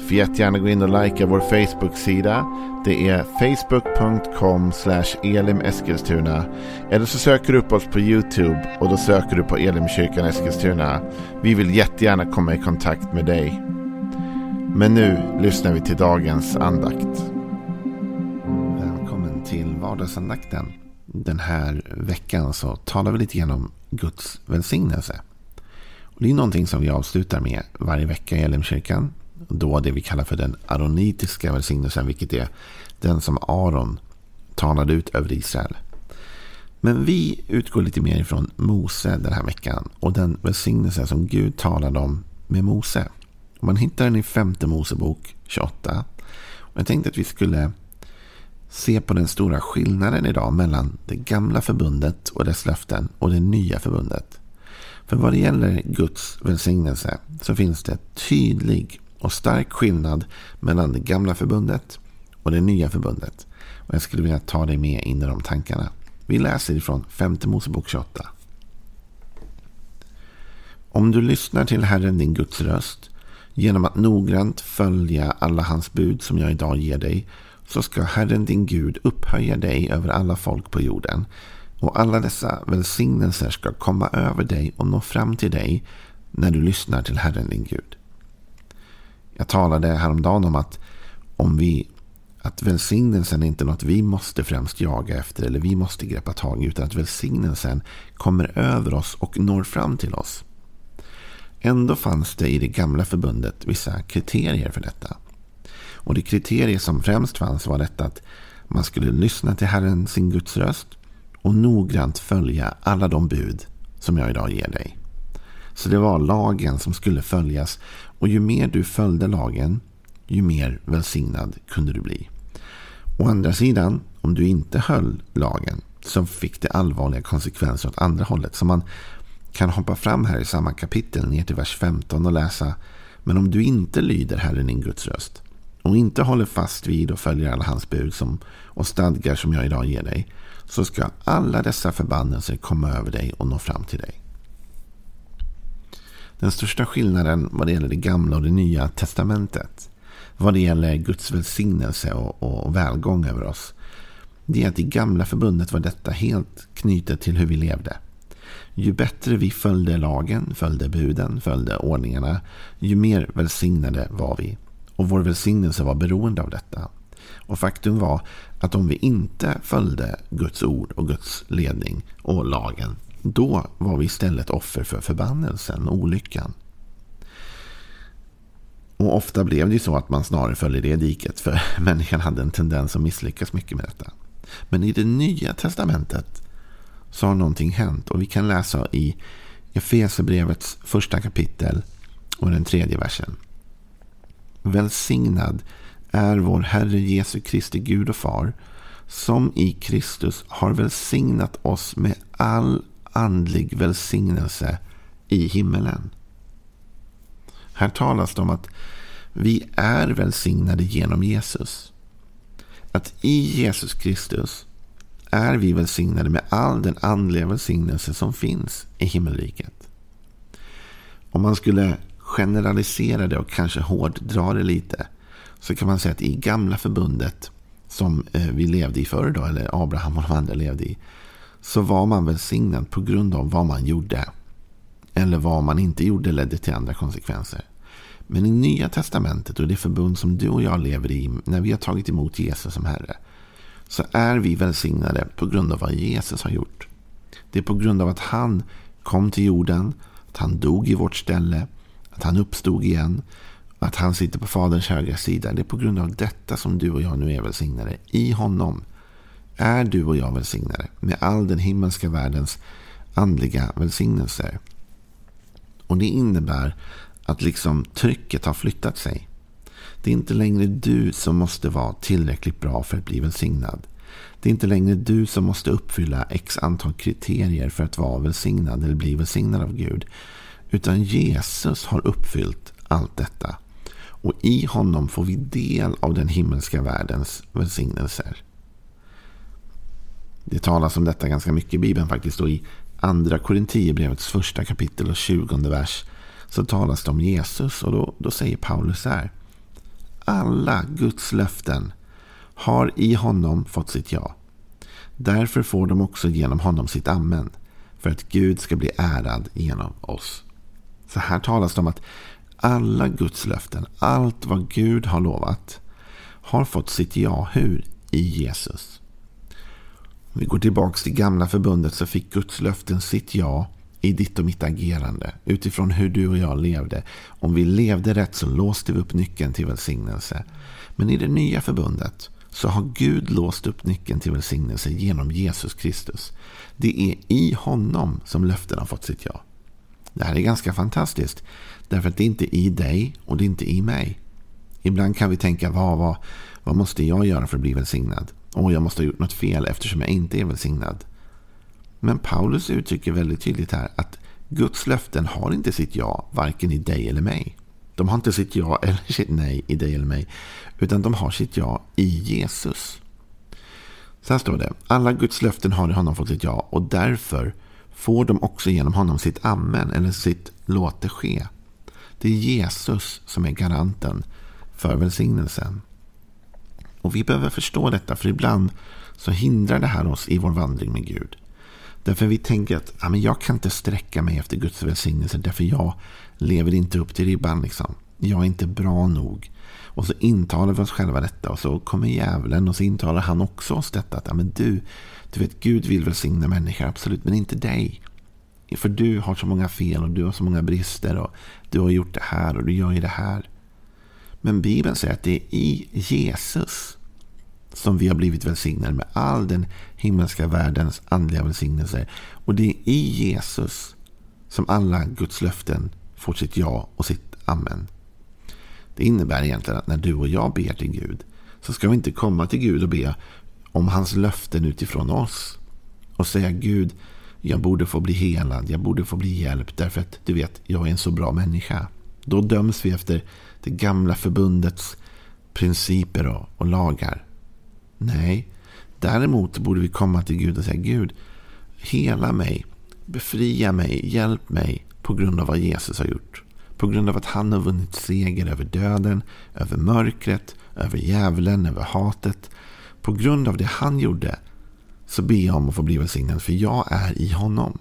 Får jättegärna gå in och likea vår Facebook-sida. Det är facebook.com elimeskilstuna. Eller så söker du upp oss på YouTube och då söker du på Elimkyrkan Eskilstuna. Vi vill jättegärna komma i kontakt med dig. Men nu lyssnar vi till dagens andakt. Välkommen till vardagsandakten. Den här veckan så talar vi lite grann om Guds välsignelse. Och det är någonting som vi avslutar med varje vecka i Elimkyrkan då det vi kallar för den aronitiska välsignelsen, vilket är den som Aron talade ut över Israel. Men vi utgår lite mer ifrån Mose den här veckan och den välsignelse som Gud talade om med Mose. Man hittar den i femte Mosebok 28. Och jag tänkte att vi skulle se på den stora skillnaden idag mellan det gamla förbundet och dess löften och det nya förbundet. För vad det gäller Guds välsignelse så finns det tydlig och stark skillnad mellan det gamla förbundet och det nya förbundet. Och jag skulle vilja ta dig med in i de tankarna. Vi läser ifrån 5 Mosebok 28. Om du lyssnar till Herren din Guds röst genom att noggrant följa alla hans bud som jag idag ger dig så ska Herren din Gud upphöja dig över alla folk på jorden och alla dessa välsignelser ska komma över dig och nå fram till dig när du lyssnar till Herren din Gud. Jag talade häromdagen om att om vi att välsignelsen är inte något vi måste främst jaga efter eller vi måste greppa tag i utan att välsignelsen kommer över oss och når fram till oss. Ändå fanns det i det gamla förbundet vissa kriterier för detta. Och det kriterier som främst fanns var detta att man skulle lyssna till Herren sin Guds röst och noggrant följa alla de bud som jag idag ger dig. Så det var lagen som skulle följas och ju mer du följde lagen, ju mer välsignad kunde du bli. Å andra sidan, om du inte höll lagen så fick det allvarliga konsekvenser åt andra hållet. Så man kan hoppa fram här i samma kapitel ner till vers 15 och läsa Men om du inte lyder Herren din Guds röst och inte håller fast vid och följer alla hans bud som, och stadgar som jag idag ger dig så ska alla dessa förbannelser komma över dig och nå fram till dig. Den största skillnaden vad det gäller det gamla och det nya testamentet. Vad det gäller Guds välsignelse och, och välgång över oss. Det är att i gamla förbundet var detta helt knutet till hur vi levde. Ju bättre vi följde lagen, följde buden, följde ordningarna, ju mer välsignade var vi. Och vår välsignelse var beroende av detta. Och faktum var att om vi inte följde Guds ord och Guds ledning och lagen, då var vi istället offer för förbannelsen, olyckan. Och ofta blev det ju så att man snarare föll i det diket, för människan hade en tendens att misslyckas mycket med detta. Men i det nya testamentet så har någonting hänt och vi kan läsa i Efesebrevets första kapitel och den tredje versen. Välsignad är vår Herre Jesu Kristi Gud och Far som i Kristus har välsignat oss med all andlig välsignelse i himmelen. Här talas det om att vi är välsignade genom Jesus. Att i Jesus Kristus är vi välsignade med all den andliga välsignelse som finns i himmelriket. Om man skulle generalisera det och kanske hårddra det lite så kan man säga att i gamla förbundet som eh, vi levde i förr då, eller Abraham och de andra levde i, så var man välsignad på grund av vad man gjorde. Eller vad man inte gjorde ledde till andra konsekvenser. Men i Nya Testamentet och det förbund som du och jag lever i när vi har tagit emot Jesus som Herre så är vi välsignade på grund av vad Jesus har gjort. Det är på grund av att han kom till jorden, att han dog i vårt ställe, att han uppstod igen, att han sitter på Faderns högra sida. Det är på grund av detta som du och jag nu är välsignade. I honom är du och jag välsignade med all den himmelska världens andliga välsignelser. Och det innebär att liksom trycket har flyttat sig. Det är inte längre du som måste vara tillräckligt bra för att bli välsignad. Det är inte längre du som måste uppfylla x antal kriterier för att vara välsignad eller bli välsignad av Gud. Utan Jesus har uppfyllt allt detta. Och i honom får vi del av den himmelska världens välsignelser. Det talas om detta ganska mycket i Bibeln faktiskt. Och i andra Korinthierbrevets första kapitel och tjugonde vers så talas det om Jesus. Och då, då säger Paulus så här. Alla Guds löften har i honom fått sitt ja. Därför får de också genom honom sitt amen. För att Gud ska bli ärad genom oss. Så här talas det om att alla Guds löften, allt vad Gud har lovat, har fått sitt ja. Hur? I Jesus. Vi går tillbaka till gamla förbundet så fick Guds löften sitt ja i ditt och mitt agerande. Utifrån hur du och jag levde. Om vi levde rätt så låste vi upp nyckeln till välsignelse. Men i det nya förbundet så har Gud låst upp nyckeln till välsignelse genom Jesus Kristus. Det är i honom som löften har fått sitt ja. Det här är ganska fantastiskt. Därför att det är inte i dig och det är inte i mig. Ibland kan vi tänka, vad, vad, vad måste jag göra för att bli välsignad? Och jag måste ha gjort något fel eftersom jag inte är välsignad. Men Paulus uttrycker väldigt tydligt här att Guds löften har inte sitt ja, varken i dig eller mig. De har inte sitt ja eller sitt nej i dig eller mig. Utan de har sitt ja i Jesus. Så här står det. Alla Guds löften har i honom fått sitt ja. Och därför får de också genom honom sitt amen. Eller sitt låt det ske. Det är Jesus som är garanten för välsignelsen. Och vi behöver förstå detta. För ibland så hindrar det här oss i vår vandring med Gud. Därför vi tänker att ja, men jag kan inte sträcka mig efter Guds välsignelse. Därför jag lever inte upp till ribban. Liksom. Jag är inte bra nog. Och så intalar vi oss själva detta. Och så kommer djävulen och så intalar han också oss detta. Att ja, men du, du vet, Gud vill välsigna människor, absolut. Men inte dig. För du har så många fel och du har så många brister. Och du har gjort det här och du gör ju det här. Men Bibeln säger att det är i Jesus som vi har blivit välsignade med all den himmelska världens andliga välsignelser. Och det är i Jesus som alla Guds löften får sitt ja och sitt amen. Det innebär egentligen att när du och jag ber till Gud så ska vi inte komma till Gud och be om hans löften utifrån oss. Och säga Gud, jag borde få bli helad, jag borde få bli hjälpt därför att du vet, jag är en så bra människa. Då döms vi efter det gamla förbundets principer och, och lagar. Nej, däremot borde vi komma till Gud och säga Gud, hela mig, befria mig, hjälp mig på grund av vad Jesus har gjort. På grund av att han har vunnit seger över döden, över mörkret, över djävulen, över hatet. På grund av det han gjorde så ber jag om att få bli välsignad för jag är i honom.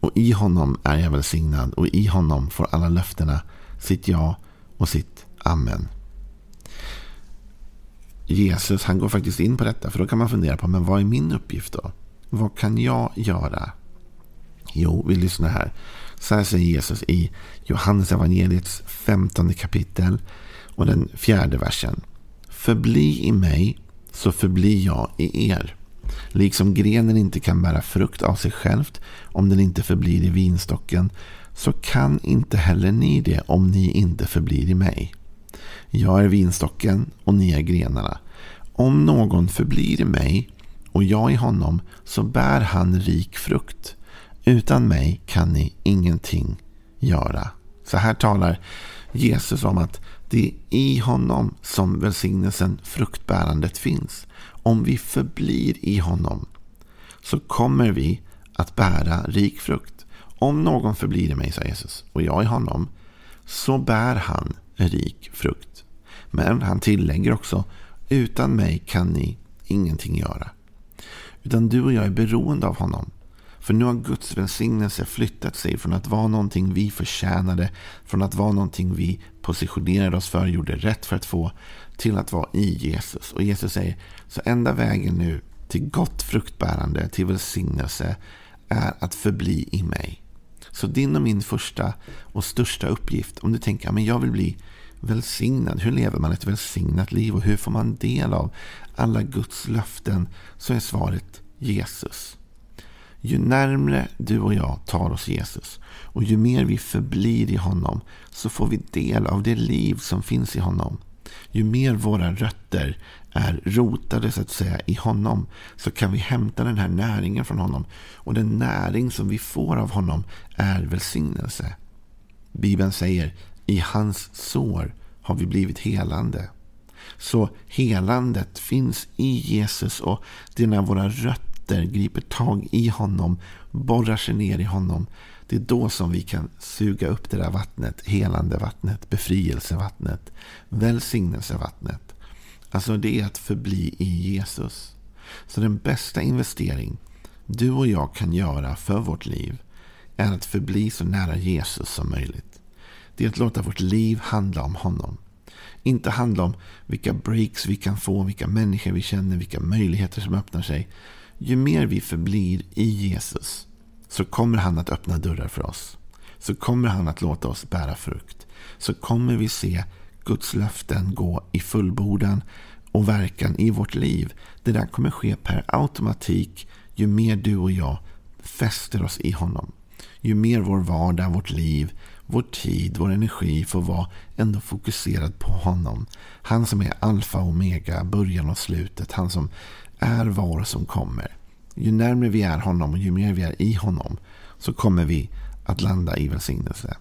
Och i honom är jag välsignad och i honom får alla löftena sitt ja och sitt amen. Jesus han går faktiskt in på detta för då kan man fundera på men vad är min uppgift då? Vad kan jag göra? Jo, vi lyssnar här. Så här säger Jesus i Johannes evangeliets femtonde kapitel och den fjärde versen. Förbli i mig så förblir jag i er. Liksom grenen inte kan bära frukt av sig självt om den inte förblir i vinstocken så kan inte heller ni det om ni inte förblir i mig. Jag är vinstocken och ni är grenarna. Om någon förblir i mig och jag i honom så bär han rik frukt. Utan mig kan ni ingenting göra. Så här talar Jesus om att det är i honom som välsignelsen, fruktbärandet finns. Om vi förblir i honom så kommer vi att bära rik frukt. Om någon förblir i mig, sa Jesus, och jag i honom, så bär han rik frukt. Men han tillägger också, utan mig kan ni ingenting göra. Utan du och jag är beroende av honom. För nu har Guds välsignelse flyttat sig från att vara någonting vi förtjänade, från att vara någonting vi positionerade oss för, gjorde rätt för att få, till att vara i Jesus. Och Jesus säger, så enda vägen nu till gott fruktbärande, till välsignelse, är att förbli i mig. Så din och min första och största uppgift, om du tänker att jag vill bli välsignad, hur lever man ett välsignat liv och hur får man del av alla Guds löften, så är svaret Jesus. Ju närmre du och jag tar oss Jesus och ju mer vi förblir i honom så får vi del av det liv som finns i honom. Ju mer våra rötter är rotade så att säga i honom så kan vi hämta den här näringen från honom. Och den näring som vi får av honom är välsignelse. Bibeln säger i hans sår har vi blivit helande. Så helandet finns i Jesus och det är när våra rötter griper tag i honom, borrar sig ner i honom. Det är då som vi kan suga upp det där vattnet, helande vattnet, befrielsevattnet, välsignelsevattnet. Alltså det är att förbli i Jesus. Så den bästa investering du och jag kan göra för vårt liv är att förbli så nära Jesus som möjligt. Det är att låta vårt liv handla om honom. Inte handla om vilka breaks vi kan få, vilka människor vi känner, vilka möjligheter som öppnar sig. Ju mer vi förblir i Jesus så kommer han att öppna dörrar för oss. Så kommer han att låta oss bära frukt. Så kommer vi se Guds löften gå i fullbordan och verkan i vårt liv. Det där kommer ske per automatik ju mer du och jag fäster oss i honom. Ju mer vår vardag, vårt liv, vår tid, vår energi får vara ändå fokuserad på honom. Han som är alfa och omega, början och slutet. Han som är var som kommer. Ju närmare vi är honom och ju mer vi är i honom så kommer vi att landa i välsignelse.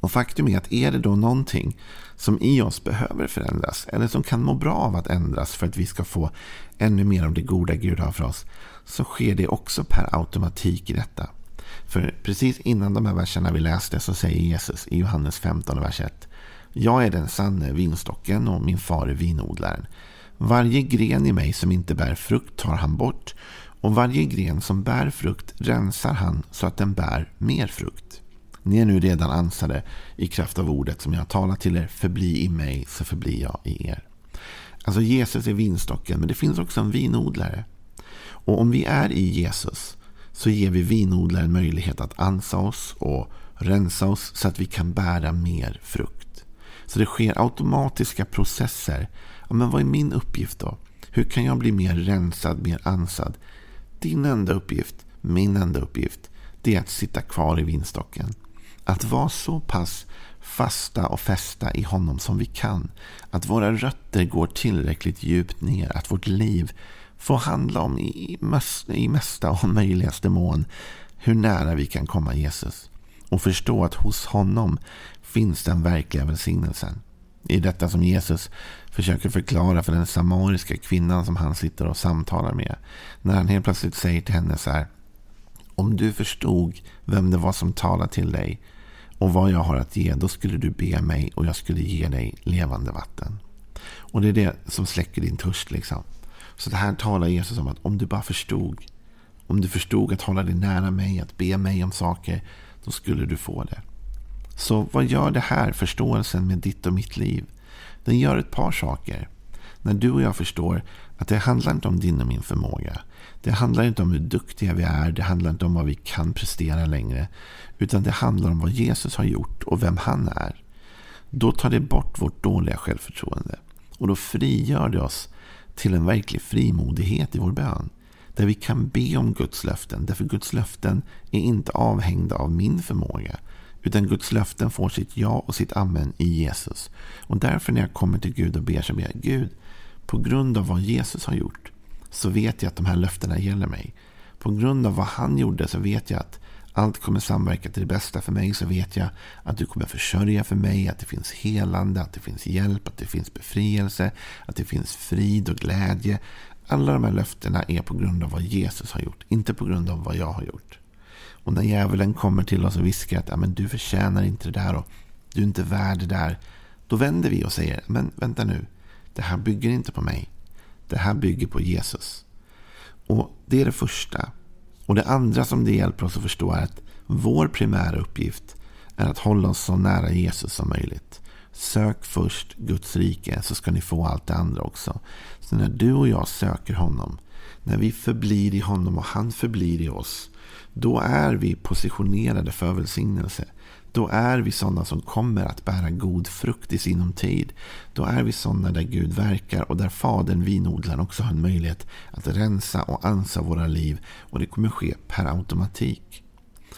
Och faktum är att är det då någonting som i oss behöver förändras eller som kan må bra av att ändras för att vi ska få ännu mer av det goda Gud har för oss så sker det också per automatik i detta. För precis innan de här verserna vi läste så säger Jesus i Johannes 15, vers 1. Jag är den sanne vinstocken och min far är vinodlaren. Varje gren i mig som inte bär frukt tar han bort och varje gren som bär frukt rensar han så att den bär mer frukt. Ni är nu redan ansade i kraft av ordet som jag talar till er. Förbli i mig så förblir jag i er. Alltså Jesus är vinstocken men det finns också en vinodlare. Och om vi är i Jesus så ger vi vinodlaren möjlighet att ansa oss och rensa oss så att vi kan bära mer frukt. Så det sker automatiska processer. Ja, men vad är min uppgift då? Hur kan jag bli mer rensad, mer ansad? Din enda uppgift, min enda uppgift, det är att sitta kvar i vinstocken. Att vara så pass fasta och fästa i honom som vi kan. Att våra rötter går tillräckligt djupt ner. Att vårt liv får handla om i, i mesta och möjligaste mån hur nära vi kan komma Jesus. Och förstå att hos honom finns den verkliga välsignelsen. I detta som Jesus försöker förklara för den samariska kvinnan som han sitter och samtalar med. När han helt plötsligt säger till henne så här. Om du förstod vem det var som talade till dig och vad jag har att ge, då skulle du be mig och jag skulle ge dig levande vatten. Och det är det som släcker din törst. Liksom. Så det här talar Jesus om att om du bara förstod, om du förstod att hålla dig nära mig, att be mig om saker, då skulle du få det. Så vad gör det här förståelsen med ditt och mitt liv? Den gör ett par saker. När du och jag förstår att det handlar inte om din och min förmåga. Det handlar inte om hur duktiga vi är. Det handlar inte om vad vi kan prestera längre. Utan det handlar om vad Jesus har gjort och vem han är. Då tar det bort vårt dåliga självförtroende. Och då frigör det oss till en verklig frimodighet i vår bön. Där vi kan be om Guds löften. Därför Guds löften är inte avhängda av min förmåga. Utan Guds löften får sitt ja och sitt amen i Jesus. Och därför när jag kommer till Gud och ber så ber jag Gud, på grund av vad Jesus har gjort så vet jag att de här löftena gäller mig. På grund av vad han gjorde så vet jag att allt kommer samverka till det bästa för mig. Så vet jag att du kommer försörja för mig, att det finns helande, att det finns hjälp, att det finns befrielse, att det finns frid och glädje. Alla de här löftena är på grund av vad Jesus har gjort, inte på grund av vad jag har gjort. Och när djävulen kommer till oss och viskar att ja, men du förtjänar inte det där och du är inte värd det där. Då vänder vi och säger, men vänta nu, det här bygger inte på mig. Det här bygger på Jesus. Och Det är det första. Och det andra som det hjälper oss att förstå är att vår primära uppgift är att hålla oss så nära Jesus som möjligt. Sök först Guds rike så ska ni få allt det andra också. Så när du och jag söker honom, när vi förblir i honom och han förblir i oss, då är vi positionerade för välsignelse. Då är vi sådana som kommer att bära god frukt i sinom tid. Då är vi sådana där Gud verkar och där Fadern, vinodlaren, också har en möjlighet att rensa och ansa våra liv. Och det kommer ske per automatik.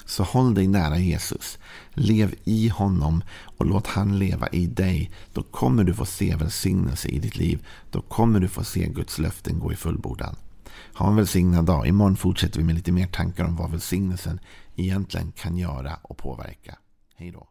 Så håll dig nära Jesus. Lev i honom och låt han leva i dig. Då kommer du få se välsignelse i ditt liv. Då kommer du få se Guds löften gå i fullbordan. Ha en välsignad dag. Imorgon fortsätter vi med lite mer tankar om vad välsignelsen egentligen kan göra och påverka. Hej då.